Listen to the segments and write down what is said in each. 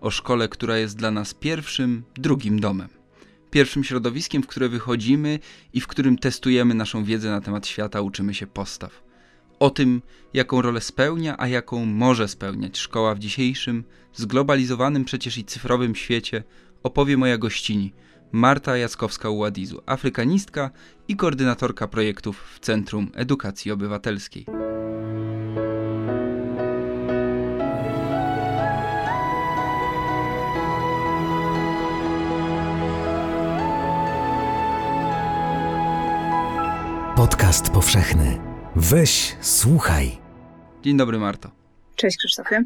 O szkole, która jest dla nas pierwszym, drugim domem. Pierwszym środowiskiem, w które wychodzimy i w którym testujemy naszą wiedzę na temat świata, uczymy się postaw. O tym, jaką rolę spełnia, a jaką może spełniać szkoła w dzisiejszym, zglobalizowanym przecież i cyfrowym świecie, opowie moja gościni, Marta Jackowska-Uładizu, afrykanistka i koordynatorka projektów w Centrum Edukacji Obywatelskiej. Podcast powszechny. Weź, słuchaj. Dzień dobry, Marto. Cześć, Krzysztofie.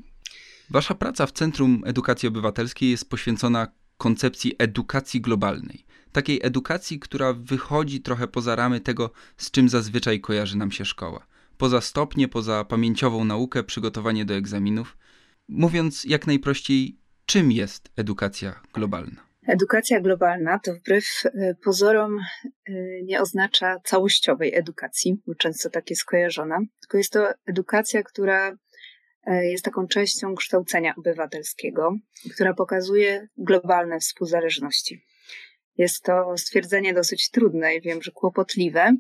Wasza praca w Centrum Edukacji Obywatelskiej jest poświęcona koncepcji edukacji globalnej. Takiej edukacji, która wychodzi trochę poza ramy tego, z czym zazwyczaj kojarzy nam się szkoła. Poza stopnie, poza pamięciową naukę, przygotowanie do egzaminów. Mówiąc jak najprościej, czym jest edukacja globalna? Edukacja globalna to wbrew e, pozorom e, nie oznacza całościowej edukacji, bo często tak jest skojarzona, tylko jest to edukacja, która e, jest taką częścią kształcenia obywatelskiego, która pokazuje globalne współzależności. Jest to stwierdzenie dosyć trudne i wiem, że kłopotliwe,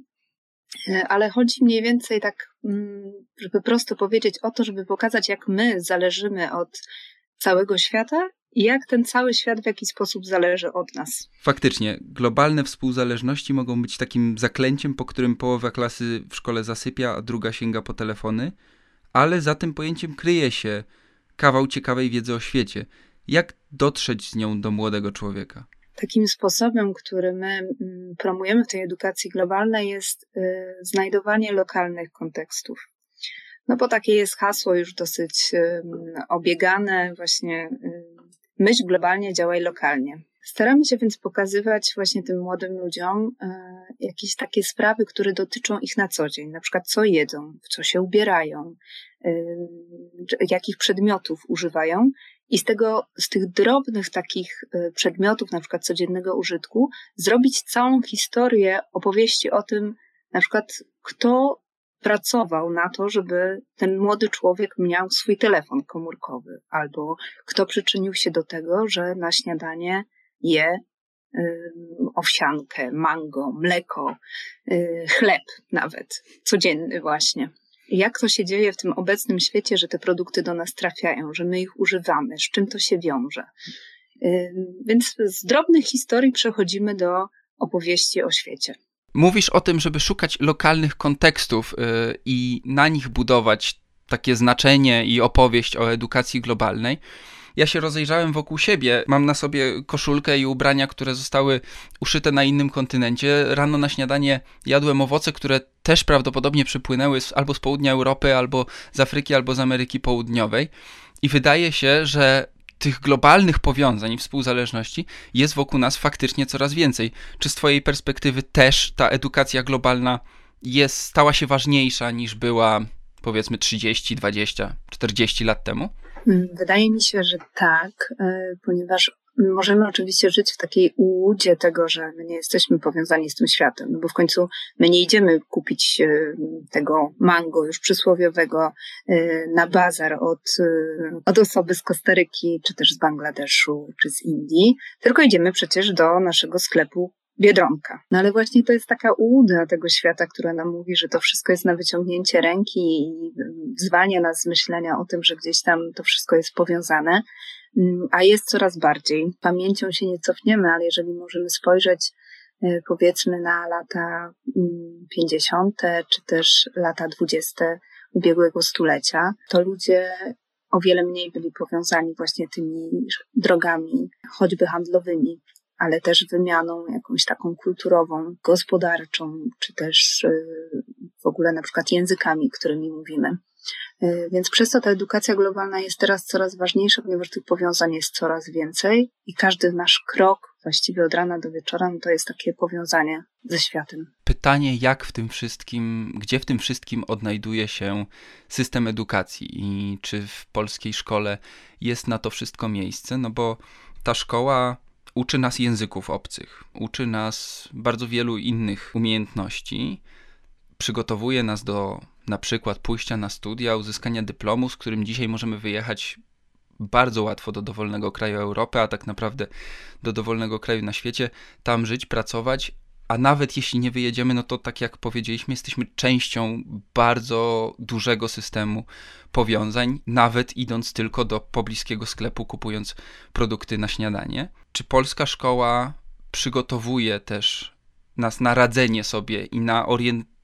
ale chodzi mniej więcej tak, mm, żeby prosto powiedzieć o to, żeby pokazać, jak my zależymy od całego świata i jak ten cały świat w jakiś sposób zależy od nas. Faktycznie, globalne współzależności mogą być takim zaklęciem, po którym połowa klasy w szkole zasypia, a druga sięga po telefony, ale za tym pojęciem kryje się kawał ciekawej wiedzy o świecie. Jak dotrzeć z nią do młodego człowieka? Takim sposobem, który my mm, promujemy w tej edukacji globalnej, jest y, znajdowanie lokalnych kontekstów. No bo takie jest hasło już dosyć obiegane, właśnie myśl globalnie, działaj lokalnie. Staramy się więc pokazywać właśnie tym młodym ludziom e, jakieś takie sprawy, które dotyczą ich na co dzień, na przykład co jedzą, w co się ubierają, e, jakich przedmiotów używają i z tego, z tych drobnych takich e, przedmiotów, na przykład codziennego użytku, zrobić całą historię opowieści o tym, na przykład kto pracował na to, żeby ten młody człowiek miał swój telefon komórkowy, albo kto przyczynił się do tego, że na śniadanie je owsiankę, mango, mleko, y, chleb nawet, codzienny właśnie. Jak to się dzieje w tym obecnym świecie, że te produkty do nas trafiają, że my ich używamy, z czym to się wiąże. Więc z drobnych historii przechodzimy do opowieści o świecie. Mówisz o tym, żeby szukać lokalnych kontekstów yy, i na nich budować takie znaczenie i opowieść o edukacji globalnej. Ja się rozejrzałem wokół siebie. Mam na sobie koszulkę i ubrania, które zostały uszyte na innym kontynencie. Rano na śniadanie jadłem owoce, które też prawdopodobnie przypłynęły albo z południa Europy, albo z Afryki, albo z Ameryki Południowej. I wydaje się, że tych globalnych powiązań i współzależności jest wokół nas faktycznie coraz więcej. Czy z Twojej perspektywy też ta edukacja globalna jest, stała się ważniejsza niż była powiedzmy 30, 20, 40 lat temu? Hmm, wydaje mi się, że tak, e, możemy oczywiście żyć w takiej ułudzie tego, że my nie jesteśmy powiązani z tym światem, no bo w końcu my nie idziemy kupić e, tego mango już przysłowiowego e, na bazar od, e, od osoby z Kostaryki, czy też z Bangladeszu, czy z Indii, tylko idziemy przecież do naszego sklepu Biedronka. No ale właśnie to jest taka ułuda tego świata, która nam mówi, że to wszystko jest na wyciągnięcie ręki i zwalnia nas z myślenia o tym, że gdzieś tam to wszystko jest powiązane. Mm, a jest coraz bardziej. Pamięcią się nie cofniemy, ale jeżeli możemy spojrzeć e, powiedzmy na lata 50. Mm, czy też lata 20. ubiegłego stulecia, to ludzie o wiele mniej byli powiązani właśnie tymi drogami, choćby handlowymi, ale też wymianą jakąś taką kulturową, gospodarczą, czy też e, w ogóle na przykład językami, którymi mówimy. E, więc przez to ta edukacja globalna jest teraz coraz ważniejsza, ponieważ tych powiązań jest coraz więcej i każdy nasz krok, właściwie od rana do wieczora, no to jest takie powiązanie ze światem. Pytanie, jak w tym wszystkim, gdzie w tym wszystkim odnajduje się system edukacji i czy w polskiej szkole jest na to wszystko miejsce? No bo ta szkoła uczy nas języków obcych, uczy nas bardzo wielu innych umiejętności, przygotowuje nas do na przykład pójścia na studia, uzyskania dyplomu, z którym dzisiaj możemy wyjechać bardzo łatwo do dowolnego kraju Europy, a tak naprawdę do dowolnego kraju na świecie, tam żyć, pracować, a nawet jeśli nie wyjedziemy, no to tak jak powiedzieliśmy, jesteśmy częścią bardzo dużego systemu powiązań, nawet idąc tylko do pobliskiego sklepu, kupując produkty na śniadanie. Czy polska szkoła przygotowuje też nas na radzenie sobie i na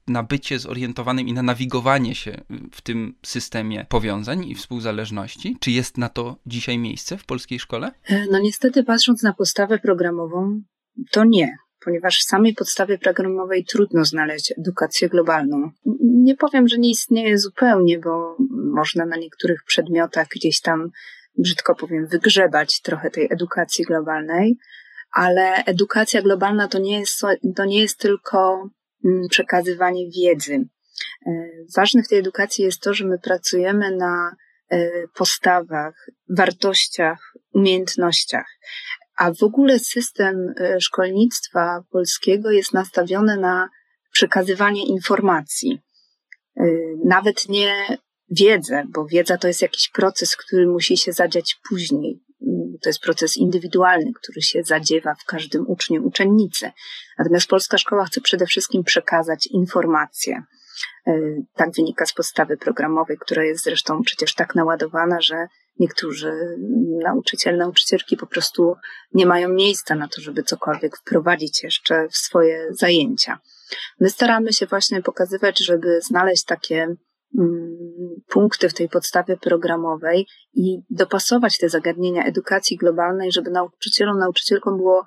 na bycie zorientowanym i na nawigowanie się w tym systemie powiązań i współzależności? Czy jest na to dzisiaj miejsce w polskiej szkole? E, no niestety, patrząc na postawę programową, to nie, ponieważ w samej podstawie programowej trudno znaleźć edukację globalną. Nie powiem, że nie istnieje zupełnie, bo można na niektórych przedmiotach gdzieś tam, brzydko powiem, wygrzebać trochę tej edukacji globalnej, ale edukacja globalna to nie jest, to nie jest tylko Mm, przekazywanie wiedzy. E, ważne w tej edukacji jest to, że my pracujemy na e, postawach, wartościach, umiejętnościach. A w ogóle system e, szkolnictwa polskiego jest nastawiony na przekazywanie informacji. Nawet nie wiedzę, bo wiedza to jest jakiś proces, który musi się zadziać później to jest proces indywidualny, który się zadziewa w każdym uczniu, uczennicy. Natomiast polska szkoła chce przede wszystkim przekazać informacje. E, tak wynika z podstawy programowej, która jest zresztą przecież tak naładowana, że niektórzy nauczyciele, nauczycielki po prostu nie mają miejsca na to, żeby cokolwiek wprowadzić jeszcze w swoje zajęcia. My staramy się właśnie pokazywać, żeby znaleźć takie Mm, punkty w tej podstawie programowej i dopasować te zagadnienia edukacji globalnej, żeby nauczycielom, nauczycielkom było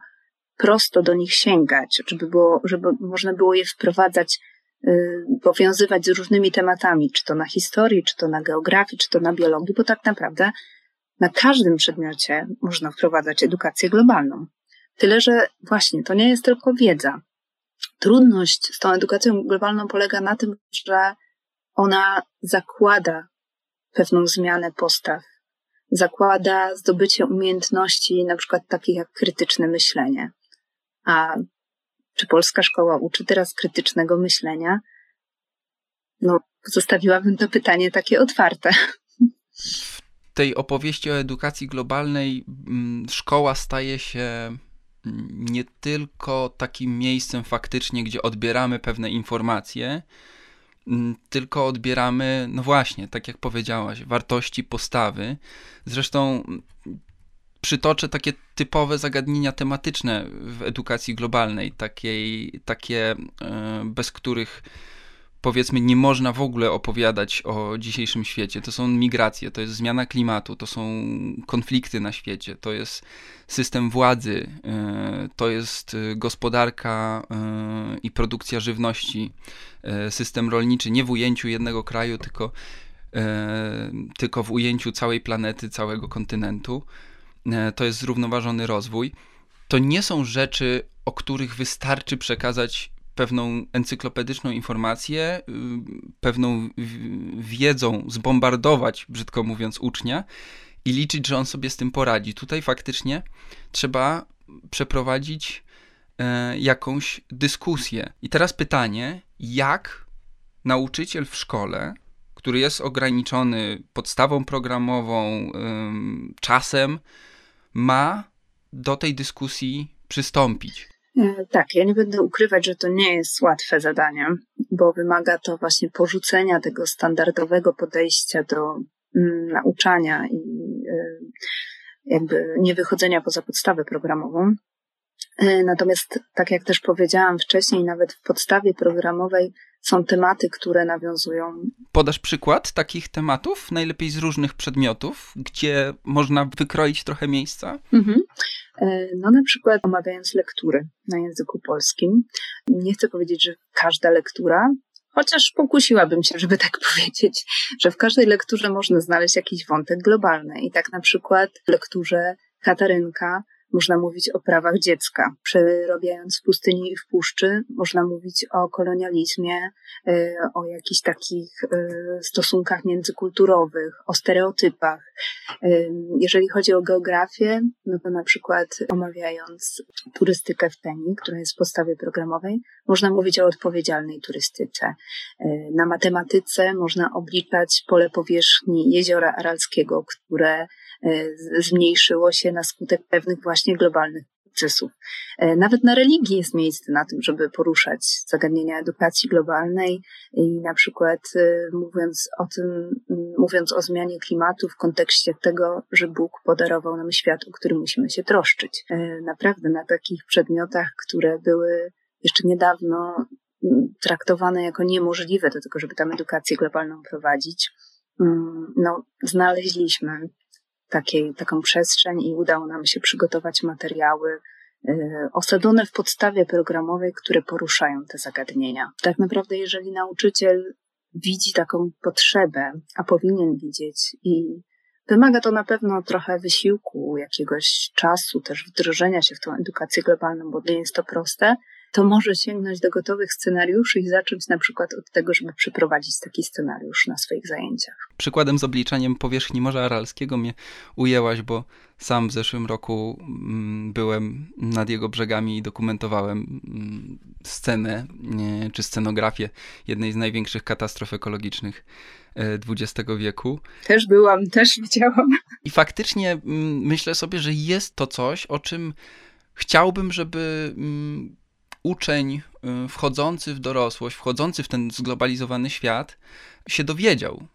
prosto do nich sięgać, żeby, było, żeby można było je wprowadzać, powiązywać z różnymi tematami, czy to na historii, czy to na geografii, czy to na biologii, bo tak naprawdę na każdym przedmiocie można wprowadzać edukację globalną. Tyle, że właśnie to nie jest tylko wiedza. Trudność z tą edukacją globalną polega na tym, że ona zakłada pewną zmianę postaw, zakłada zdobycie umiejętności, na przykład takich jak krytyczne myślenie. A czy polska szkoła uczy teraz krytycznego myślenia? No, zostawiłabym to pytanie takie otwarte. W tej opowieści o edukacji globalnej mm, szkoła staje się mm, nie tylko takim miejscem faktycznie, gdzie odbieramy pewne informacje, Mm, tylko odbieramy, no właśnie, tak jak powiedziałaś, wartości, postawy. Zresztą przytoczę takie typowe zagadnienia tematyczne w edukacji globalnej, takiej, takie, e, bez których powiedzmy nie można w ogóle opowiadać o dzisiejszym świecie. To są migracje, to jest zmiana klimatu, to są konflikty na świecie, to jest system władzy, e, to jest gospodarka e, i produkcja żywności, system rolniczy nie w ujęciu jednego kraju, tylko, tylko w ujęciu całej planety, całego kontynentu. To jest zrównoważony rozwój. To nie są rzeczy, o których wystarczy przekazać pewną encyklopedyczną informację, y, pewną wiedzą zbombardować, brzydko mówiąc, ucznia i liczyć, że on sobie z tym poradzi. Tutaj faktycznie trzeba przeprowadzić e, jakąś dyskusję. I teraz pytanie, jak nauczyciel w szkole, który jest ograniczony podstawą programową, czasem, ma do tej dyskusji przystąpić? E, tak, ja nie będę ukrywać, że to nie jest łatwe zadanie, bo wymaga to właśnie porzucenia tego standardowego podejścia do mm, nauczania i e, jakby nie wychodzenia poza podstawę programową. E, natomiast, tak jak też powiedziałam wcześniej, nawet w podstawie programowej są tematy, które nawiązują. Podasz przykład takich tematów, najlepiej z różnych przedmiotów, gdzie można wykroić trochę miejsca? Mhm. E, no, na przykład omawiając lektury na języku polskim. Nie chcę powiedzieć, że każda lektura, Chociaż pokusiłabym się, żeby tak powiedzieć, że w każdej lekturze można znaleźć jakiś wątek globalny. I tak na przykład w lekturze Katarynka można mówić o prawach dziecka. Przerobiając w pustyni i w puszczy, można mówić o kolonializmie, y, o jakichś takich y, stosunkach międzykulturowych, o stereotypach. Y, jeżeli chodzi o geografię, no to na przykład omawiając turystykę w Penii, która jest w podstawie programowej, można mówić o odpowiedzialnej turystyce. Na matematyce można obliczać pole powierzchni jeziora Aralskiego, które zmniejszyło się na skutek pewnych właśnie globalnych procesów. E, nawet na religii jest miejsce na tym, żeby poruszać zagadnienia edukacji globalnej i na przykład e, mówiąc o tym, mówiąc o zmianie klimatu w kontekście tego, że Bóg podarował nam świat, o który musimy się troszczyć. E, naprawdę na takich przedmiotach, które były jeszcze niedawno traktowane jako niemożliwe do tego, żeby tam edukację globalną prowadzić, no, znaleźliśmy takiej, taką przestrzeń i udało nam się przygotować materiały y, osadzone w podstawie programowej, które poruszają te zagadnienia. Tak naprawdę, jeżeli nauczyciel widzi taką potrzebę, a powinien widzieć i Wymaga to na pewno trochę wysiłku, jakiegoś czasu, też wdrożenia się w tą edukację globalną, bo nie jest to proste, to może sięgnąć do gotowych scenariuszy i zacząć na przykład od tego, żeby przeprowadzić taki scenariusz na swoich zajęciach. Przykładem z obliczaniem powierzchni Morza Aralskiego mnie ujęłaś, bo sam w zeszłym roku mm, byłem nad jego brzegami i dokumentowałem mm, scenę czy scenografię jednej z największych katastrof ekologicznych XX e, wieku. Też byłam, też widziałam. I faktycznie mm, myślę sobie, że jest to coś, o czym chciałbym, żeby uczeń y, wchodzący w dorosłość, wchodzący w ten zglobalizowany świat się dowiedział.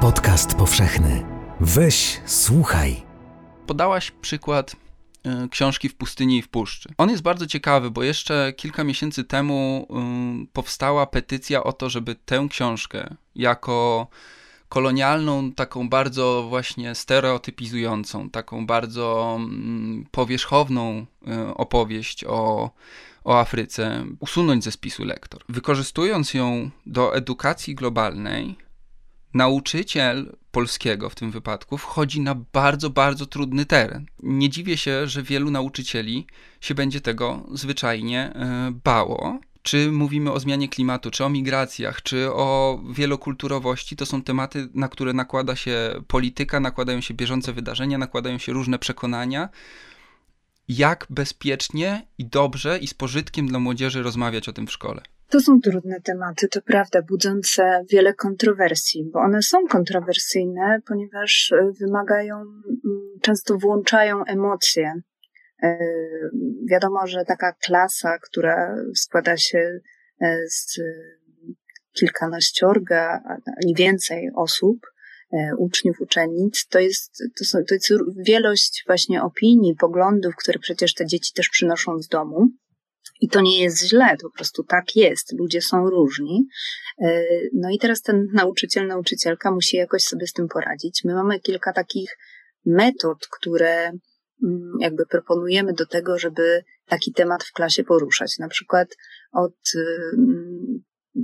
Podcast powszechny. Weź, słuchaj. Podałaś przykład książki w pustyni i w puszczy. On jest bardzo ciekawy, bo jeszcze kilka miesięcy temu y, powstała petycja o to, żeby tę książkę jako kolonialną, taką bardzo właśnie stereotypizującą, taką bardzo mm, powierzchowną y, opowieść o, o Afryce usunąć ze spisu lektor. Wykorzystując ją do edukacji globalnej, nauczyciel polskiego w tym wypadku wchodzi na bardzo, bardzo trudny teren. Nie dziwię się, że wielu nauczycieli się będzie tego zwyczajnie e, bało. Czy mówimy o zmianie klimatu, czy o migracjach, czy o wielokulturowości, to są tematy, na które nakłada się polityka, nakładają się bieżące wydarzenia, nakładają się różne przekonania. Jak bezpiecznie i dobrze i z pożytkiem dla młodzieży rozmawiać o tym w szkole? To są trudne tematy, to prawda, budzące wiele kontrowersji, bo one są kontrowersyjne, ponieważ e, wymagają, mm, często włączają emocje. E, wiadomo, że taka klasa, która składa się e, z kilkanaściorga, ani więcej osób, uczniów, uczennic, to jest, to, są, to jest wielość właśnie opinii, poglądów, które przecież te dzieci też przynoszą z domu. I to nie jest źle, po prostu tak jest. Ludzie są różni. E, no i teraz ten nauczyciel, nauczycielka musi jakoś sobie z tym poradzić. My mamy kilka takich metod, które mm, jakby proponujemy do tego, żeby taki temat w klasie poruszać. Na przykład od mm,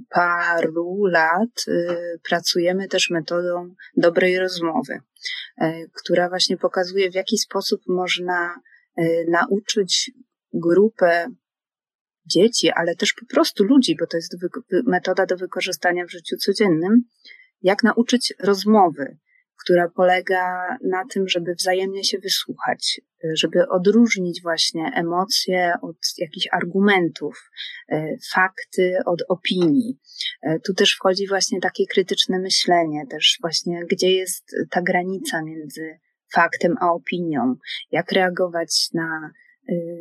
paru lat y, pracujemy też metodą dobrej rozmowy, e, która właśnie pokazuje, w jaki sposób można e, nauczyć grupę dzieci, ale też po prostu ludzi, bo to jest metoda do wykorzystania w życiu codziennym, jak nauczyć rozmowy, która polega na tym, żeby wzajemnie się wysłuchać, żeby odróżnić właśnie emocje od jakichś argumentów, e, fakty od opinii. E, tu też wchodzi właśnie takie krytyczne myślenie, też właśnie gdzie jest ta granica między faktem a opinią, jak reagować na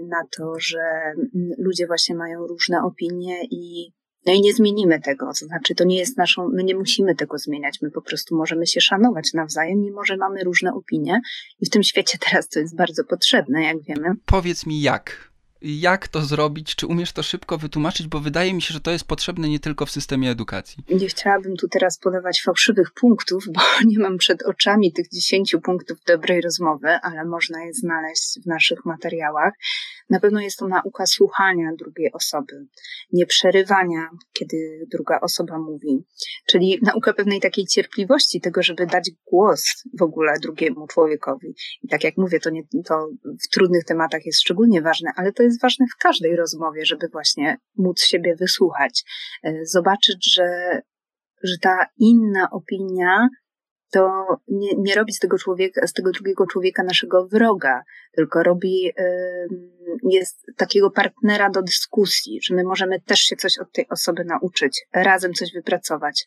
na to, że mm, ludzie właśnie mają różne opinie i no i nie zmienimy tego, to znaczy to nie jest naszą, my nie musimy tego zmieniać, my po prostu możemy się szanować nawzajem, mimo że mamy różne opinie. I w tym świecie teraz to jest bardzo potrzebne, jak wiemy. Powiedz mi jak jak to zrobić? Czy umiesz to szybko wytłumaczyć? Bo wydaje mi się, że to jest potrzebne nie tylko w systemie edukacji. Nie chciałabym tu teraz podawać fałszywych punktów, bo nie mam przed oczami tych dziesięciu punktów dobrej rozmowy, ale można je znaleźć w naszych materiałach. Na pewno jest to nauka słuchania drugiej osoby, nie przerywania, kiedy druga osoba mówi, czyli nauka pewnej takiej cierpliwości, tego, żeby dać głos w ogóle drugiemu człowiekowi. I tak jak mówię, to, nie, to w trudnych tematach jest szczególnie ważne, ale to jest ważne w każdej rozmowie, żeby właśnie móc siebie wysłuchać, e, zobaczyć, że, że ta inna opinia to nie, nie robi z tego człowieka, z tego drugiego człowieka naszego wroga, tylko robi, jest takiego partnera do dyskusji, że my możemy też się coś od tej osoby nauczyć, razem coś wypracować.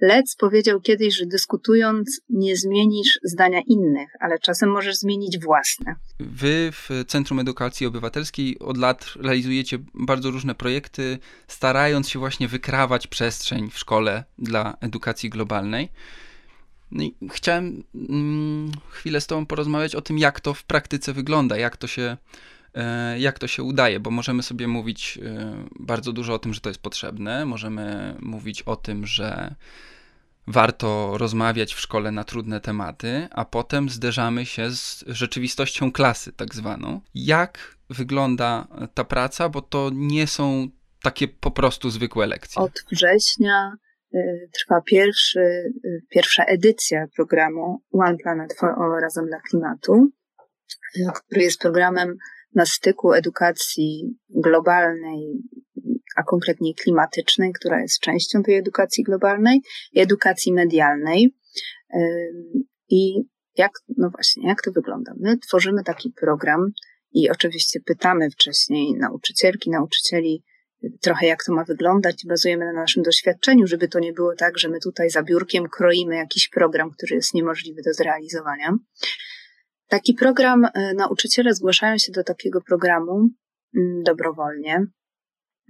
Lec powiedział kiedyś, że dyskutując nie zmienisz zdania innych, ale czasem możesz zmienić własne. Wy w Centrum Edukacji Obywatelskiej od lat realizujecie bardzo różne projekty, starając się właśnie wykrawać przestrzeń w szkole dla edukacji globalnej. No chciałem mm, chwilę z Tobą porozmawiać o tym, jak to w praktyce wygląda, jak to się jak to się udaje, bo możemy sobie mówić e, bardzo dużo o tym, że to jest potrzebne, możemy mówić o tym, że warto rozmawiać w szkole na trudne tematy, a potem zderzamy się z rzeczywistością klasy, tak zwaną. Jak wygląda ta praca, bo to nie są takie po prostu zwykłe lekcje. Od września y, trwa pierwszy, pierwsza edycja programu One Planet for All Razem dla Klimatu, który jest programem na styku edukacji globalnej, a konkretnie klimatycznej, która jest częścią tej edukacji globalnej, i edukacji medialnej. I jak, no właśnie, jak to wygląda? My tworzymy taki program i oczywiście pytamy wcześniej nauczycielki, nauczycieli, trochę jak to ma wyglądać i bazujemy na naszym doświadczeniu, żeby to nie było tak, że my tutaj za biurkiem kroimy jakiś program, który jest niemożliwy do zrealizowania. Taki program, e, nauczyciele zgłaszają się do takiego programu mm, dobrowolnie.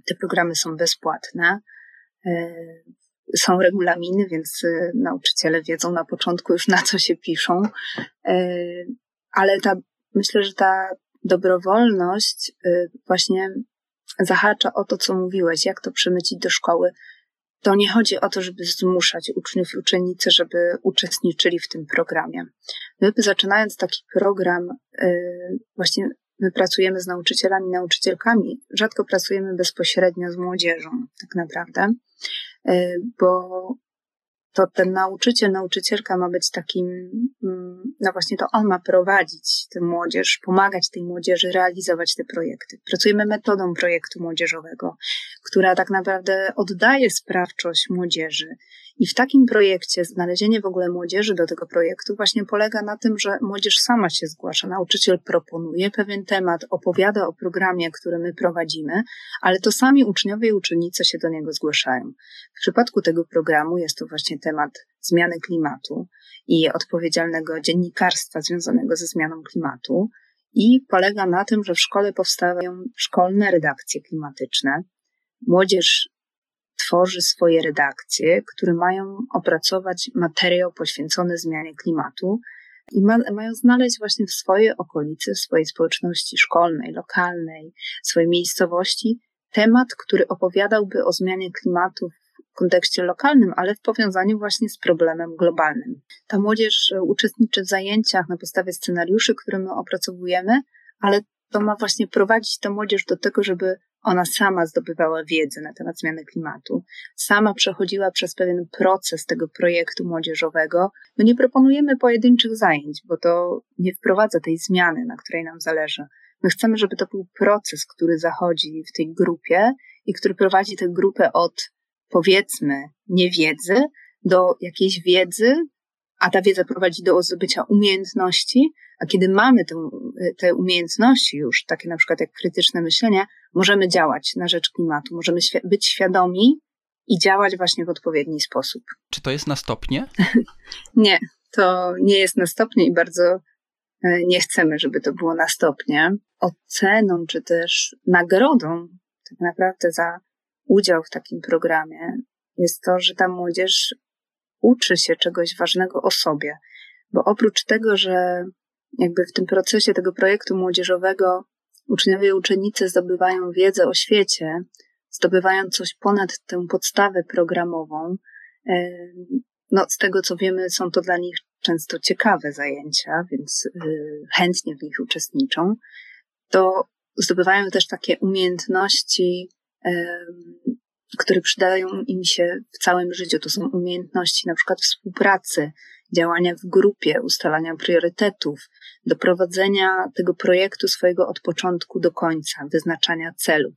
Te programy są bezpłatne. E, są regulaminy, więc e, nauczyciele wiedzą na początku już na co się piszą. Ale ta, myślę, że ta dobrowolność właśnie zahacza o to, co mówiłeś, jak to przemycić do szkoły, to nie chodzi o to, żeby zmuszać uczniów i uczennice, żeby uczestniczyli w tym programie. My zaczynając taki program, y, właśnie my pracujemy z nauczycielami, nauczycielkami, rzadko pracujemy bezpośrednio z młodzieżą, tak naprawdę, y, bo to ten nauczyciel, nauczycielka ma być takim, mm, no właśnie to on ma prowadzić tę młodzież, pomagać tej młodzieży realizować te projekty. Pracujemy metodą projektu młodzieżowego, która tak naprawdę oddaje sprawczość młodzieży. I w takim projekcie znalezienie w ogóle młodzieży do tego projektu właśnie polega na tym, że młodzież sama się zgłasza. Nauczyciel proponuje pewien temat, opowiada o programie, który my prowadzimy, ale to sami uczniowie i uczennice się do niego zgłaszają. W przypadku tego programu jest to właśnie temat zmiany klimatu i odpowiedzialnego dziennikarstwa związanego ze zmianą klimatu. I polega na tym, że w szkole powstają szkolne redakcje klimatyczne. Młodzież tworzy swoje redakcje, które mają opracować materiał poświęcony zmianie klimatu i ma, mają znaleźć właśnie w swojej okolicy, w swojej społeczności szkolnej, lokalnej, swojej miejscowości temat, który opowiadałby o zmianie klimatu w kontekście lokalnym, ale w powiązaniu właśnie z problemem globalnym. Ta młodzież uczestniczy w zajęciach na podstawie scenariuszy, które my opracowujemy, ale to ma właśnie prowadzić tę młodzież do tego, żeby ona sama zdobywała wiedzę na temat zmiany klimatu, sama przechodziła przez pewien proces tego projektu młodzieżowego. My nie proponujemy pojedynczych zajęć, bo to nie wprowadza tej zmiany, na której nam zależy. My chcemy, żeby to był proces, który zachodzi w tej grupie i który prowadzi tę grupę od powiedzmy niewiedzy do jakiejś wiedzy, a ta wiedza prowadzi do zdobycia umiejętności, a kiedy mamy te, te umiejętności już, takie na przykład jak krytyczne myślenie, możemy działać na rzecz klimatu, możemy być świadomi i działać właśnie w odpowiedni sposób. Czy to jest na stopnie? nie, to nie jest na stopnie i bardzo e, nie chcemy, żeby to było na stopnie. Oceną czy też nagrodą tak naprawdę za udział w takim programie jest to, że ta młodzież uczy się czegoś ważnego o sobie. Bo oprócz tego, że jakby w tym procesie tego projektu młodzieżowego uczniowie i uczennice zdobywają wiedzę o świecie, zdobywają coś ponad tę podstawę programową. E, no, z tego co wiemy, są to dla nich często ciekawe zajęcia, więc y, chętnie w nich uczestniczą. To zdobywają też takie umiejętności, które przydają im się w całym życiu. To są umiejętności na przykład współpracy, działania w grupie, ustalania priorytetów, doprowadzenia tego projektu swojego od początku do końca, wyznaczania celów.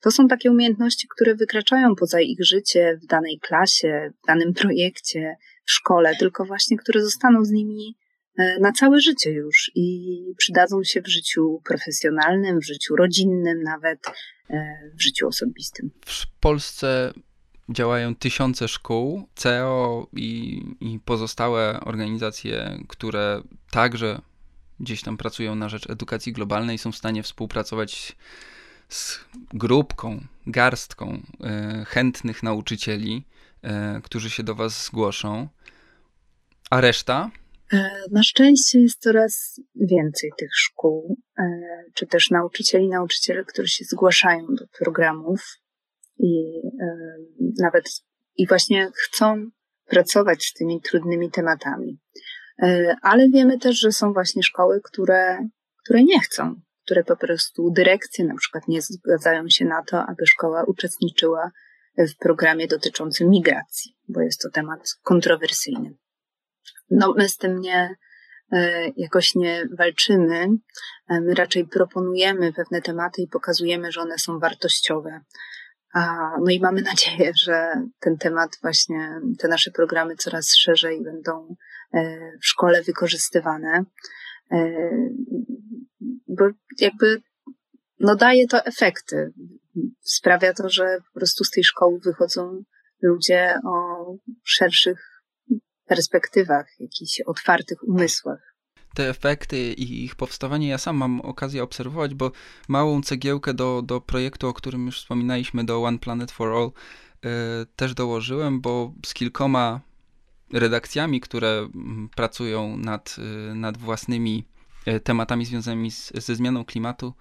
To są takie umiejętności, które wykraczają poza ich życie w danej klasie, w danym projekcie, w szkole, tylko właśnie które zostaną z nimi e, na całe życie już i przydadzą się w życiu profesjonalnym, w życiu rodzinnym, nawet w życiu osobistym. W Polsce działają tysiące szkół, CEO i, i pozostałe organizacje, które także gdzieś tam pracują na rzecz edukacji globalnej, są w stanie współpracować z grupką, garstką e, chętnych nauczycieli, e, którzy się do Was zgłoszą. A reszta? E, na szczęście jest coraz więcej tych szkół, czy też nauczycieli, nauczyciele, którzy się zgłaszają do programów i nawet i właśnie chcą pracować z tymi trudnymi tematami. Ale wiemy też, że są właśnie szkoły, które, które nie chcą, które po prostu dyrekcje na przykład nie zgadzają się na to, aby szkoła uczestniczyła w programie dotyczącym migracji, bo jest to temat kontrowersyjny. No, my z tym nie, e, jakoś nie walczymy. E, my raczej proponujemy pewne tematy i pokazujemy, że one są wartościowe. No i mamy nadzieję, że ten temat właśnie, te nasze programy coraz szerzej będą e, w szkole wykorzystywane bo jakby no daje to efekty. Sprawia to, że po prostu z tej szkoły wychodzą ludzie o szerszych perspektywach, jakichś otwartych umysłach. Te efekty i ich powstawanie ja sam mam okazję obserwować, bo małą cegiełkę do, do projektu, o którym już wspominaliśmy, do One Planet for All, yy, też dołożyłem, bo z kilkoma redakcjami, które mm, pracują nad, yy, nad własnymi E, tematami związanymi z, ze zmianą klimatu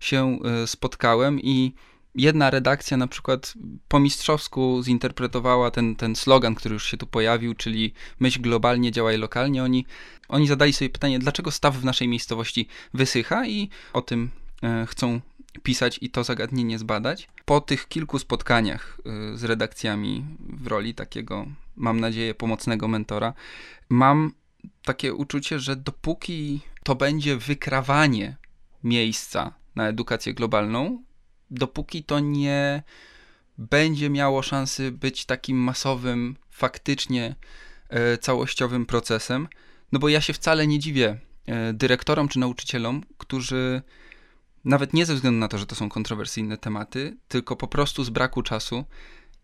się e, spotkałem i jedna redakcja na przykład po mistrzowsku zinterpretowała ten, ten slogan, który już się tu pojawił, czyli myśl globalnie, działaj lokalnie. Oni, oni zadali sobie pytanie, dlaczego staw w naszej miejscowości wysycha i o tym e, chcą pisać i to zagadnienie zbadać. Po tych kilku spotkaniach z redakcjami w roli takiego, mam nadzieję, pomocnego mentora, mam takie uczucie, że dopóki to będzie wykrawanie miejsca na edukację globalną, dopóki to nie będzie miało szansy być takim masowym, faktycznie e, całościowym procesem. No bo ja się wcale nie dziwię e, dyrektorom czy nauczycielom, którzy nawet nie ze względu na to, że to są kontrowersyjne tematy, tylko po prostu z braku czasu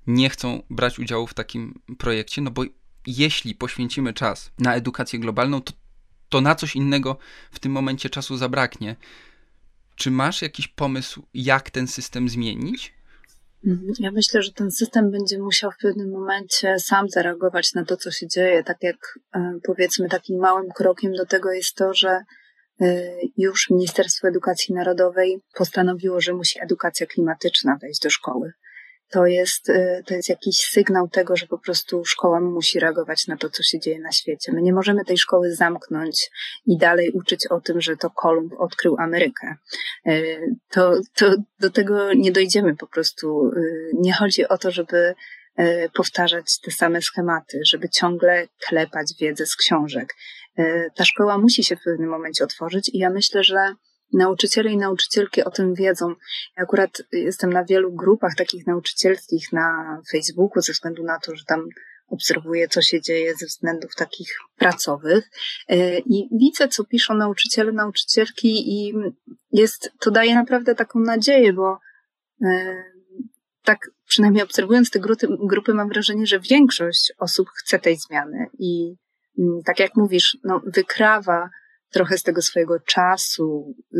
nie chcą brać udziału w takim projekcie, no bo jeśli poświęcimy czas na edukację globalną, to, to na coś innego w tym momencie czasu zabraknie. Czy masz jakiś pomysł, jak ten system zmienić? Mhm. Ja myślę, że ten system będzie musiał w pewnym momencie sam zareagować na to, co się dzieje. Tak jak e, powiedzmy, takim małym krokiem do tego jest to, że e, już Ministerstwo Edukacji Narodowej postanowiło, że musi edukacja klimatyczna wejść do szkoły to jest, y, to jest jakiś sygnał tego, że po prostu szkoła musi reagować na to, co się dzieje na świecie. My nie możemy tej szkoły zamknąć i dalej uczyć o tym, że to Kolumb odkrył Amerykę. Y, to, to do tego nie dojdziemy po prostu. Y, nie chodzi o to, żeby powtarzać te same schematy, żeby ciągle klepać wiedzę z książek. Ta szkoła musi się w pewnym momencie otworzyć i ja myślę, że nauczyciele i nauczycielki o tym wiedzą. Ja akurat jestem na wielu grupach takich nauczycielskich na Facebooku, ze względu na to, że tam obserwuję, co się dzieje ze względów takich pracowych e, i widzę, co piszą nauczyciele, nauczycielki i jest, to daje naprawdę taką nadzieję, bo e, tak przynajmniej obserwując te grupy, grupy mam wrażenie, że większość osób chce tej zmiany i mm, tak jak mówisz, no, wykrawa trochę z tego swojego czasu, y,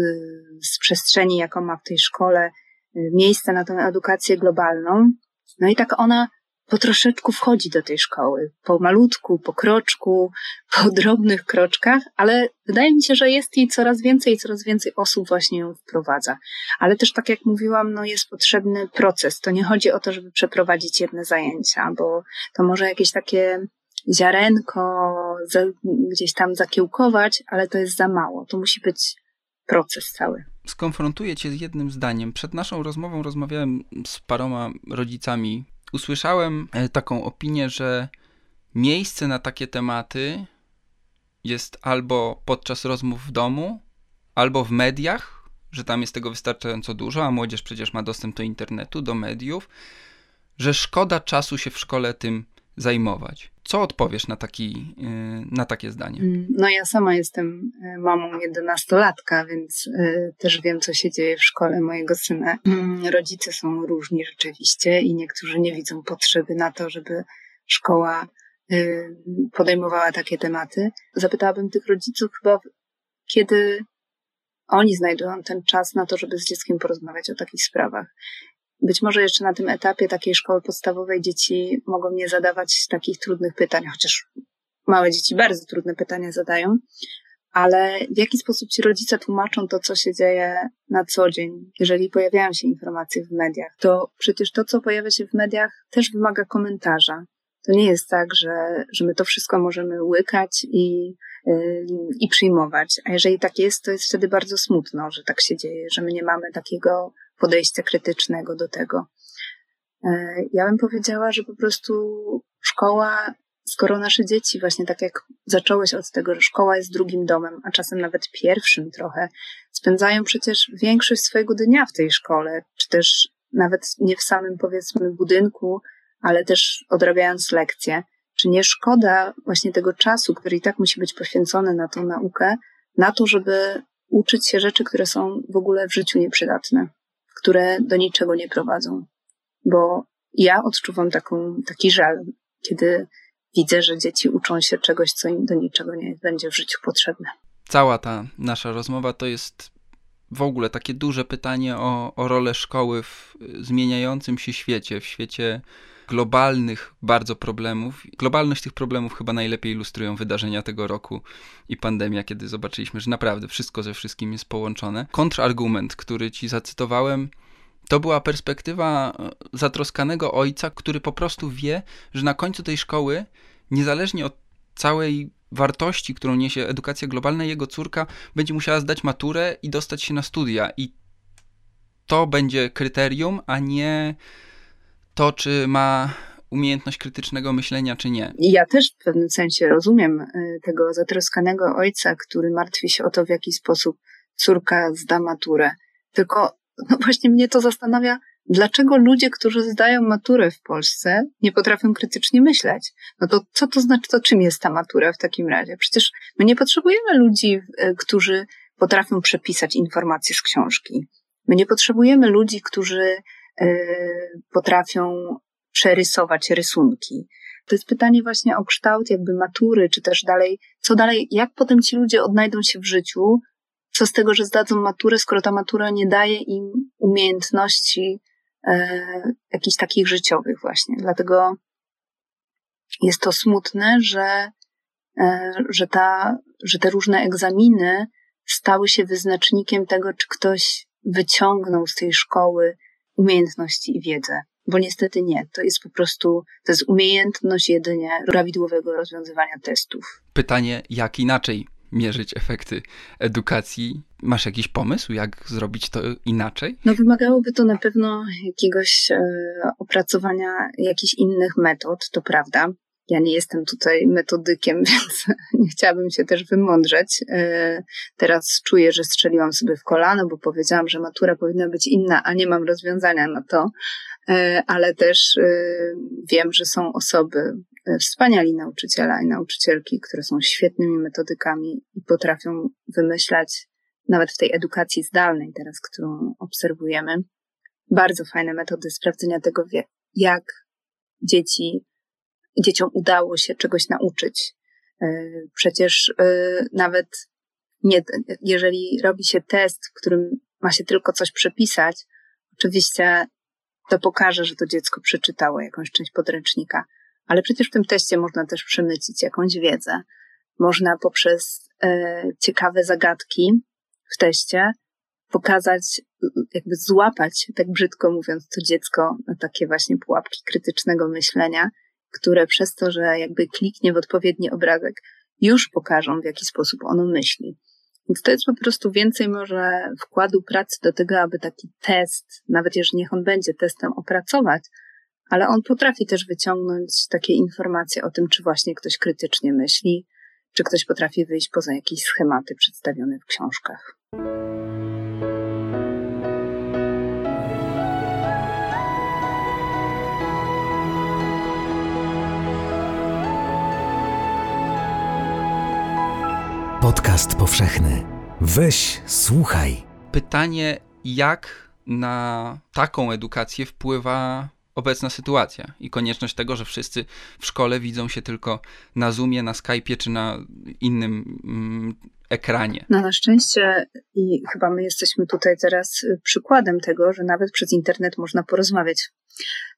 z przestrzeni, jaką ma w tej szkole, y, miejsce na tę edukację globalną. No i tak ona po troszeczku wchodzi do tej szkoły. Po malutku, po kroczku, po drobnych kroczkach, ale wydaje mi się, że jest jej coraz więcej i coraz więcej osób właśnie ją wprowadza. Ale też tak jak mówiłam, no jest potrzebny proces. To nie chodzi o to, żeby przeprowadzić jedne zajęcia, bo to może jakieś takie ziarenko gdzieś tam zakiełkować, ale to jest za mało. To musi być proces cały. Skonfrontuję cię z jednym zdaniem. Przed naszą rozmową rozmawiałem z paroma rodzicami. Usłyszałem e, taką opinię, że miejsce na takie tematy jest albo podczas rozmów w domu, albo w mediach, że tam jest tego wystarczająco dużo, a młodzież przecież ma dostęp do internetu, do mediów, że szkoda czasu się w szkole tym zajmować. Co odpowiesz na, taki, y, na takie zdanie? Mm, no ja sama jestem y, mamą jedenastolatka, więc y, też wiem, co się dzieje w szkole mojego syna. Mm, rodzice są różni rzeczywiście i niektórzy nie widzą potrzeby na to, żeby szkoła podejmowała takie tematy. Zapytałabym tych rodziców chyba, kiedy oni znajdują ten czas na to, żeby z dzieckiem porozmawiać o takich sprawach. Być może jeszcze na tym etapie takiej szkoły podstawowej dzieci mogą nie zadawać takich trudnych pytań, chociaż małe dzieci bardzo trudne pytania zadają, ale w jaki sposób ci rodzice tłumaczą to, co się dzieje na co dzień, jeżeli pojawiają się informacje w mediach, to przecież to, co pojawia się w mediach, też wymaga komentarza. To nie jest tak, że, że my to wszystko możemy łykać i, yy, i przyjmować. A jeżeli tak jest, to jest wtedy bardzo smutno, że tak się dzieje, że my nie mamy takiego podejścia krytycznego do tego. E, ja bym powiedziała, że po prostu szkoła, skoro nasze dzieci, właśnie tak jak zacząłeś od tego, że szkoła jest drugim domem, a czasem nawet pierwszym trochę, spędzają przecież większość swojego dnia w tej szkole, czy też nawet nie w samym powiedzmy budynku, ale też odrabiając lekcje. Czy nie szkoda właśnie tego czasu, który i tak musi być poświęcony na tą naukę, na to, żeby uczyć się rzeczy, które są w ogóle w życiu nieprzydatne? Które do niczego nie prowadzą. Bo ja odczuwam taką, taki żal, kiedy widzę, że dzieci uczą się czegoś, co im do niczego nie będzie w życiu potrzebne. Cała ta nasza rozmowa to jest w ogóle takie duże pytanie o, o rolę szkoły w zmieniającym się świecie, w świecie globalnych bardzo problemów. Globalność tych problemów chyba najlepiej ilustrują wydarzenia tego roku i pandemia, kiedy zobaczyliśmy, że naprawdę wszystko ze wszystkim jest połączone. Kontrargument, który ci zacytowałem, to była perspektywa e, zatroskanego ojca, który po prostu wie, że na końcu tej szkoły, niezależnie od całej wartości, którą niesie edukacja globalna, jego córka będzie musiała zdać maturę i dostać się na studia. I to będzie kryterium, a nie to, czy ma umiejętność krytycznego myślenia, czy nie. Ja też w pewnym sensie rozumiem y, tego zatroskanego ojca, który martwi się o to, w jaki sposób córka zda maturę. Tylko no właśnie mnie to zastanawia, dlaczego ludzie, którzy zdają maturę w Polsce, nie potrafią krytycznie myśleć. No to co to znaczy, to czym jest ta matura w takim razie? Przecież my nie potrzebujemy ludzi, y, którzy potrafią przepisać informacje z książki. My nie potrzebujemy ludzi, którzy potrafią przerysować rysunki. To jest pytanie właśnie o kształt jakby matury, czy też dalej, co dalej, jak potem ci ludzie odnajdą się w życiu, co z tego, że zdadzą maturę, skoro ta matura nie daje im umiejętności e, jakichś takich życiowych właśnie. Dlatego jest to smutne, że, e, że, ta, że te różne egzaminy stały się wyznacznikiem tego, czy ktoś wyciągnął z tej szkoły umiejętności i wiedzę. Bo niestety nie. To jest po prostu, to jest umiejętność jedynie prawidłowego rozwiązywania testów. Pytanie, jak inaczej mierzyć efekty edukacji? Masz jakiś pomysł, jak zrobić to inaczej? No, wymagałoby to na pewno jakiegoś e, opracowania jakichś innych metod, to prawda. Ja nie jestem tutaj metodykiem, więc nie chciałabym się też wymądrzeć. E, teraz czuję, że strzeliłam sobie w kolano, bo powiedziałam, że matura powinna być inna, a nie mam rozwiązania na to. E, ale też e, wiem, że są osoby, wspaniali nauczyciele i nauczycielki, które są świetnymi metodykami i potrafią wymyślać nawet w tej edukacji zdalnej teraz, którą obserwujemy, bardzo fajne metody sprawdzenia tego, jak dzieci dzieciom udało się czegoś nauczyć. E, przecież e, nawet nie, jeżeli robi się test, w którym ma się tylko coś przepisać, oczywiście to pokaże, że to dziecko przeczytało jakąś część podręcznika. Ale przecież w tym teście można też przemycić jakąś wiedzę. Można poprzez e, ciekawe zagadki w teście pokazać, jakby złapać, tak brzydko mówiąc, to dziecko na takie właśnie pułapki krytycznego myślenia, które przez to, że jakby kliknie w odpowiedni obrazek, już pokażą, w jaki sposób ono myśli. Więc to jest po prostu więcej może wkładu pracy do tego, aby taki test, nawet jeżeli niech on będzie testem, opracować, ale on potrafi też wyciągnąć takie informacje o tym, czy właśnie ktoś krytycznie myśli, czy ktoś potrafi wyjść poza jakieś schematy przedstawione w książkach. Podcast powszechny. Weź, słuchaj. Pytanie, jak na taką edukację wpływa obecna sytuacja i konieczność tego, że wszyscy w szkole widzą się tylko na Zoomie, na Skype'ie czy na innym mm, ekranie. No na szczęście i chyba my jesteśmy tutaj teraz przykładem tego, że nawet przez internet można porozmawiać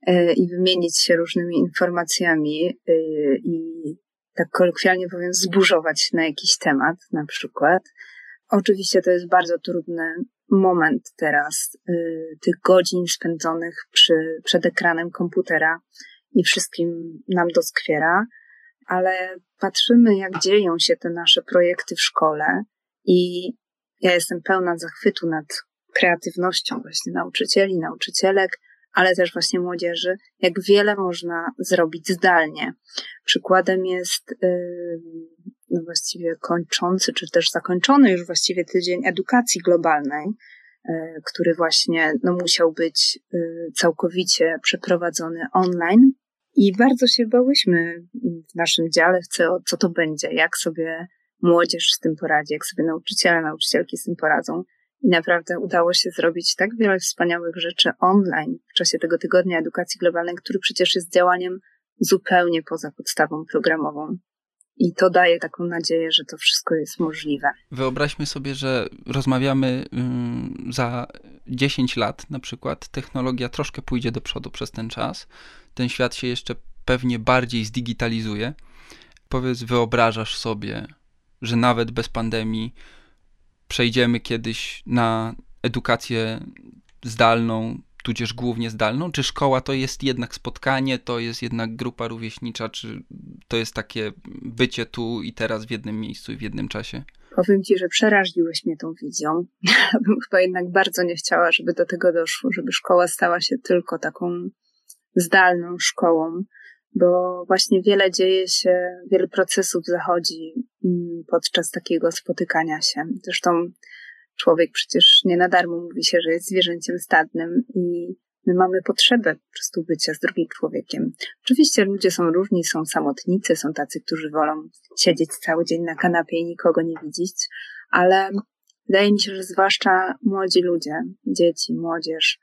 e, i wymienić się różnymi informacjami e, i tak kolokwialnie powiem, zburzować na jakiś temat na przykład. Oczywiście to jest bardzo trudny moment teraz, y, tych godzin spędzonych przy, przed ekranem komputera i wszystkim nam doskwiera, ale patrzymy, jak dzieją się te nasze projekty w szkole i ja jestem pełna zachwytu nad kreatywnością właśnie nauczycieli, nauczycielek, ale też właśnie młodzieży, jak wiele można zrobić zdalnie. Przykładem jest no właściwie kończący, czy też zakończony już właściwie tydzień edukacji globalnej, y, który właśnie no, musiał być y, całkowicie przeprowadzony online. I bardzo się bałyśmy w naszym dziale, co, co to będzie, jak sobie młodzież z tym poradzi, jak sobie nauczyciele, nauczycielki z tym poradzą. I naprawdę udało się zrobić tak wiele wspaniałych rzeczy online w czasie tego tygodnia edukacji globalnej, który przecież jest działaniem zupełnie poza podstawą programową. I to daje taką nadzieję, że to wszystko jest możliwe. Wyobraźmy sobie, że rozmawiamy za 10 lat, na przykład, technologia troszkę pójdzie do przodu przez ten czas. Ten świat się jeszcze pewnie bardziej zdigitalizuje. Powiedz, wyobrażasz sobie, że nawet bez pandemii przejdziemy kiedyś na edukację zdalną, tudzież głównie zdalną? Czy szkoła to jest jednak spotkanie, to jest jednak grupa rówieśnicza, czy to jest takie bycie tu i teraz w jednym miejscu i w jednym czasie? Powiem ci, że przeraziłeś mnie tą wizją. Bym chyba jednak bardzo nie chciała, żeby do tego doszło, żeby szkoła stała się tylko taką zdalną szkołą, bo właśnie wiele dzieje się, wiele procesów zachodzi mm, podczas takiego spotykania się. Zresztą człowiek przecież nie na darmo mówi się, że jest zwierzęciem stadnym i my mamy potrzebę po prostu bycia z drugim człowiekiem. Oczywiście ludzie są różni, są samotnicy, są tacy, którzy wolą siedzieć cały dzień na kanapie i nikogo nie widzieć, ale wydaje mi się, że zwłaszcza młodzi ludzie, dzieci, młodzież,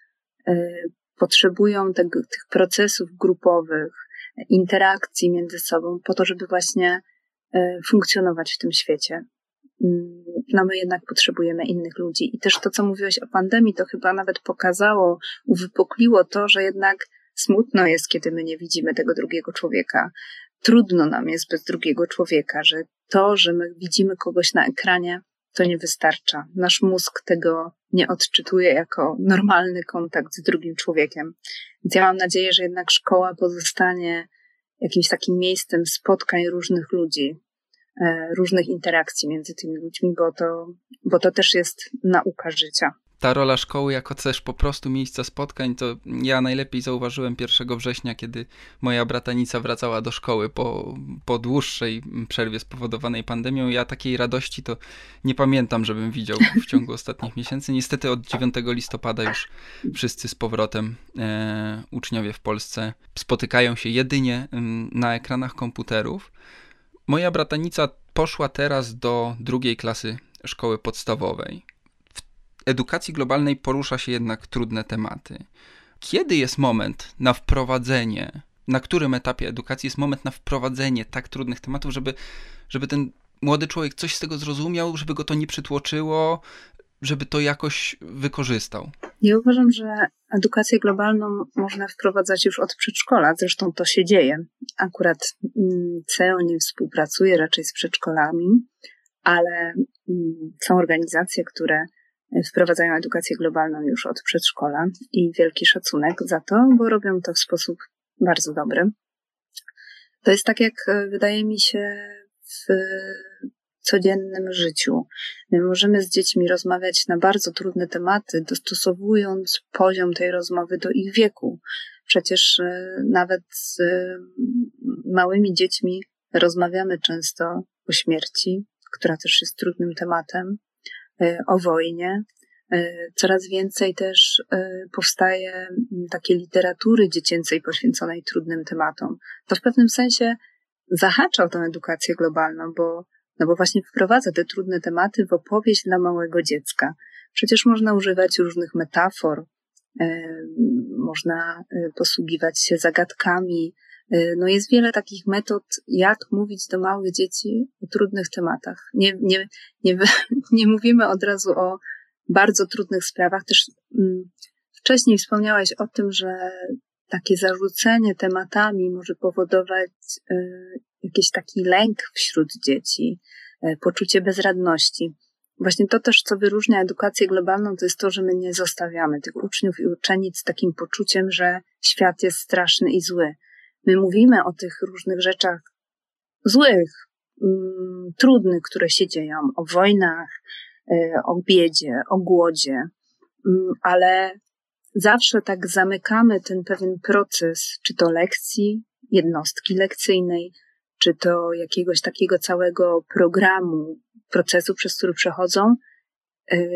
yy, potrzebują tego, tych procesów grupowych, interakcji między sobą po to, żeby właśnie yy, funkcjonować w tym świecie. Mm, no my jednak potrzebujemy innych ludzi. I też to, co mówiłeś o pandemii, to chyba nawet pokazało, uwypukliło to, że jednak smutno jest, kiedy my nie widzimy tego drugiego człowieka. Trudno nam jest bez drugiego człowieka, że to, że my widzimy kogoś na ekranie, to nie wystarcza. Nasz mózg tego nie odczytuje jako normalny kontakt z drugim człowiekiem. Więc ja mam nadzieję, że jednak szkoła pozostanie jakimś takim miejscem spotkań różnych ludzi, E, różnych interakcji między tymi ludźmi, bo to, bo to też jest nauka życia. Ta rola szkoły jako też po prostu miejsca spotkań, to ja najlepiej zauważyłem 1 września, kiedy moja bratanica wracała do szkoły po, po dłuższej przerwie spowodowanej pandemią. Ja takiej radości to nie pamiętam, żebym widział w ciągu ostatnich miesięcy. Niestety od 9 listopada już wszyscy z powrotem e, uczniowie w Polsce spotykają się jedynie na ekranach komputerów. Moja bratanica poszła teraz do drugiej klasy szkoły podstawowej. Edukacji globalnej porusza się jednak trudne tematy. Kiedy jest moment na wprowadzenie, na którym etapie edukacji jest moment na wprowadzenie tak trudnych tematów, żeby, żeby ten młody człowiek coś z tego zrozumiał, żeby go to nie przytłoczyło, żeby to jakoś wykorzystał? Ja uważam, że edukację globalną można wprowadzać już od przedszkola, zresztą to się dzieje. Akurat mm, CEO nie współpracuje raczej z przedszkolami, ale mm, są organizacje, które wprowadzają edukację globalną już od przedszkola i wielki szacunek za to, bo robią to w sposób bardzo dobry. To jest tak, jak e, wydaje mi się w codziennym życiu. My możemy z dziećmi rozmawiać na bardzo trudne tematy, dostosowując poziom tej rozmowy do ich wieku. Przecież e, nawet z e, małymi dziećmi rozmawiamy często o śmierci, która też jest trudnym tematem, o wojnie, E, coraz więcej też e, powstaje takiej literatury dziecięcej poświęconej trudnym tematom. To w pewnym sensie zahacza o tę edukację globalną, bo, no bo właśnie wprowadza te trudne tematy w opowieść dla małego dziecka. Przecież można używać różnych metafor, można posługiwać się zagadkami. No jest wiele takich metod, jak mówić do małych dzieci o trudnych tematach. Nie, nie, nie, nie mówimy od razu o bardzo trudnych sprawach. Też mm, wcześniej wspomniałaś o tym, że takie zarzucenie tematami może powodować y, jakiś taki lęk wśród dzieci, y, poczucie bezradności. Właśnie to też, co wyróżnia edukację globalną, to jest to, że my nie zostawiamy tych uczniów i uczennic z takim poczuciem, że świat jest straszny i zły. My mówimy o tych różnych rzeczach złych, mm, trudnych, które się dzieją, o wojnach, E, o biedzie, o głodzie, mm, ale zawsze tak zamykamy ten pewien proces, czy to lekcji, jednostki lekcyjnej, czy to jakiegoś takiego całego programu, procesu, przez który przechodzą, e,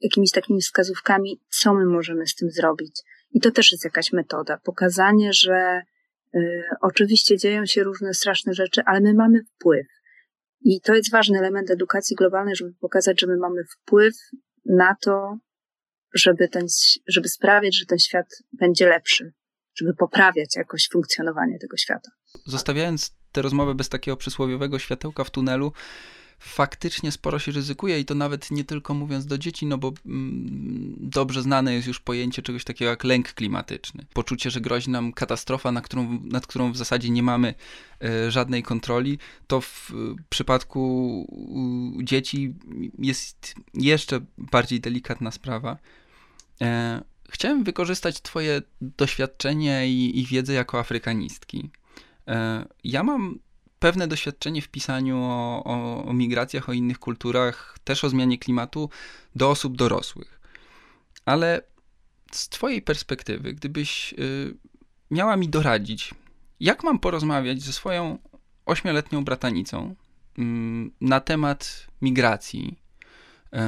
jakimiś takimi wskazówkami, co my możemy z tym zrobić. I to też jest jakaś metoda. Pokazanie, że oczywiście dzieją się różne straszne rzeczy, ale my mamy wpływ. I to jest ważny element edukacji globalnej, żeby pokazać, że my mamy wpływ na to, żeby, ten, żeby sprawiać, że ten świat będzie lepszy, żeby poprawiać jakoś funkcjonowanie tego świata. Zostawiając tę rozmowę bez takiego przysłowiowego światełka w tunelu, faktycznie sporo się ryzykuje i to nawet nie tylko mówiąc do dzieci, no bo mm, dobrze znane jest już pojęcie czegoś takiego jak lęk klimatyczny. Poczucie, że grozi nam katastrofa, na którą, nad którą w zasadzie nie mamy e, żadnej kontroli, to w przypadku dzieci jest jeszcze bardziej delikatna sprawa. E, chciałem wykorzystać Twoje doświadczenie i, i wiedzę jako afrykanistki. E, ja mam pewne doświadczenie w pisaniu o, o, o migracjach, o innych kulturach, też o zmianie klimatu do osób dorosłych. Ale z Twojej perspektywy, gdybyś y, miała mi doradzić, jak mam porozmawiać ze swoją ośmioletnią bratanicą y, na temat migracji, y,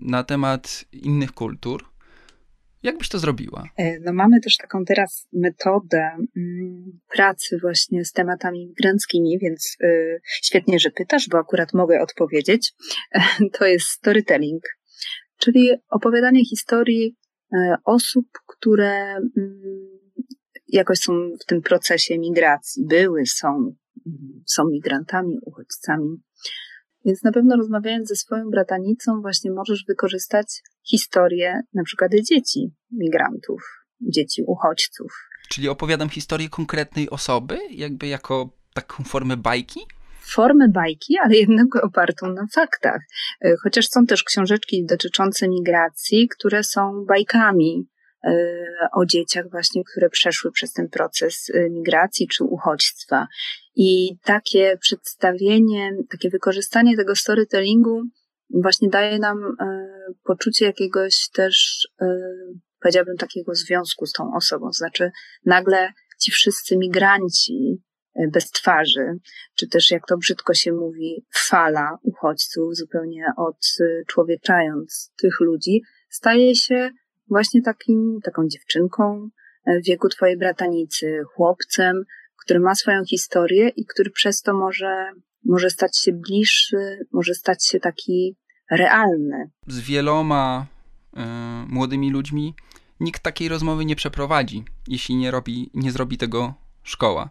na temat innych kultur, jak byś to zrobiła? E, no mamy też taką teraz metodę mm, pracy właśnie z tematami migranckimi, więc y, świetnie, że pytasz, bo akurat mogę odpowiedzieć. To jest storytelling, czyli opowiadanie historii e, osób, które mm, jakoś są w tym procesie migracji, były, są, są migrantami, uchodźcami. Więc na pewno rozmawiając ze swoją bratanicą, właśnie możesz wykorzystać historię na przykład dzieci migrantów, dzieci uchodźców. Czyli opowiadam historię konkretnej osoby, jakby jako taką formę bajki? Formę bajki, ale jednak opartą na faktach. E, chociaż są też książeczki dotyczące migracji, które są bajkami o dzieciach właśnie, które przeszły przez ten proces e, migracji czy uchodźstwa. I takie przedstawienie, takie wykorzystanie tego storytellingu właśnie daje nam e, poczucie jakiegoś też, e, powiedziałabym, takiego związku z tą osobą. Znaczy, nagle ci wszyscy migranci e, bez twarzy, czy też jak to brzydko się mówi, fala uchodźców, zupełnie odczłowieczając tych ludzi, staje się właśnie takim, taką dziewczynką w wieku twojej bratanicy, chłopcem, który ma swoją historię i który przez to może, może stać się bliższy, może stać się taki realny. Z wieloma y, młodymi ludźmi nikt takiej rozmowy nie przeprowadzi, jeśli nie, robi, nie zrobi tego szkoła.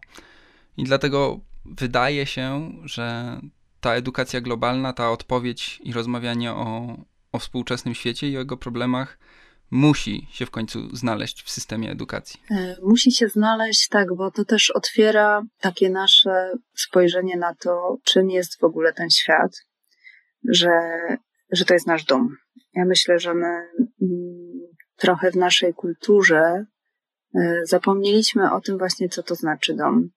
I dlatego wydaje się, że ta edukacja globalna, ta odpowiedź i rozmawianie o, o współczesnym świecie i o jego problemach musi się w końcu znaleźć w systemie edukacji? E, musi się znaleźć, tak, bo to też otwiera takie nasze spojrzenie na to, czym jest w ogóle ten świat, że, że to jest nasz dom. Ja myślę, że my mm, trochę w naszej kulturze e, zapomnieliśmy o tym właśnie, co to znaczy dom.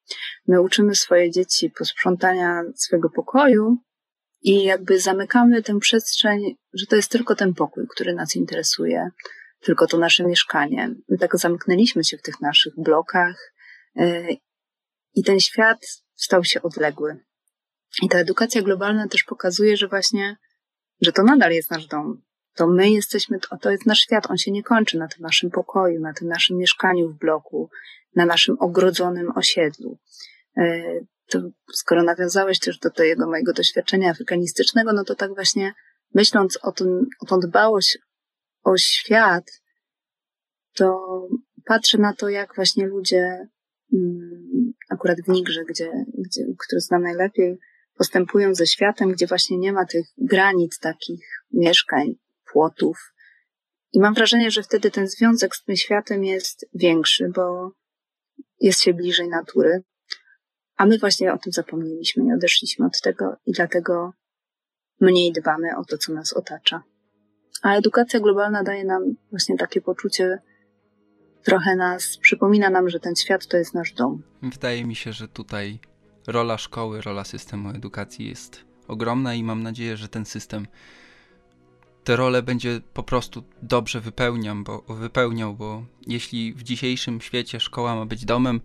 My uczymy swoje dzieci posprzątania swojego pokoju i jakby zamykamy tę przestrzeń, że to jest tylko ten pokój, który nas interesuje, tylko to nasze mieszkanie. My tak zamknęliśmy się w tych naszych blokach e, i ten świat stał się odległy. I ta edukacja globalna też pokazuje, że właśnie, że to nadal jest nasz dom. To my jesteśmy, to jest nasz świat, on się nie kończy na tym naszym pokoju, na tym naszym mieszkaniu w bloku, na naszym ogrodzonym osiedlu. E, to skoro nawiązałeś też do tego mojego doświadczenia afrykanistycznego, no to tak właśnie myśląc o, tym, o tą dbałość o świat, to patrzę na to, jak właśnie ludzie, mm, akurat w Nigrze, gdzie, gdzie, który znam najlepiej, postępują ze światem, gdzie właśnie nie ma tych granic takich mieszkań, płotów. I mam wrażenie, że wtedy ten związek z tym światem jest większy, bo jest się bliżej natury. A my właśnie o tym zapomnieliśmy, nie odeszliśmy od tego i dlatego mniej dbamy o to, co nas otacza. A edukacja globalna daje nam właśnie takie poczucie, trochę nas, przypomina nam, że ten świat to jest nasz dom. Wydaje mi się, że tutaj rola szkoły, rola systemu edukacji jest ogromna i mam nadzieję, że ten system tę rolę będzie po prostu dobrze bo, wypełniał, bo jeśli w dzisiejszym świecie szkoła ma być domem,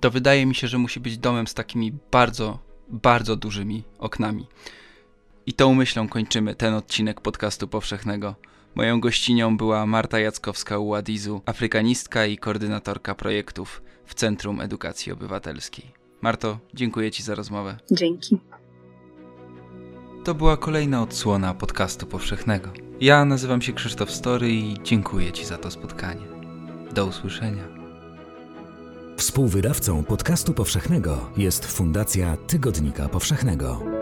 to wydaje mi się, że musi być domem z takimi bardzo, bardzo dużymi oknami. I tą myślą kończymy ten odcinek podcastu powszechnego. Moją gościnią była Marta Jackowska Uadizu, afrykanistka i koordynatorka projektów w Centrum Edukacji Obywatelskiej. Marto, dziękuję Ci za rozmowę. Dzięki. To była kolejna odsłona podcastu powszechnego. Ja nazywam się Krzysztof Story i dziękuję Ci za to spotkanie. Do usłyszenia. Współwydawcą podcastu powszechnego jest Fundacja Tygodnika Powszechnego.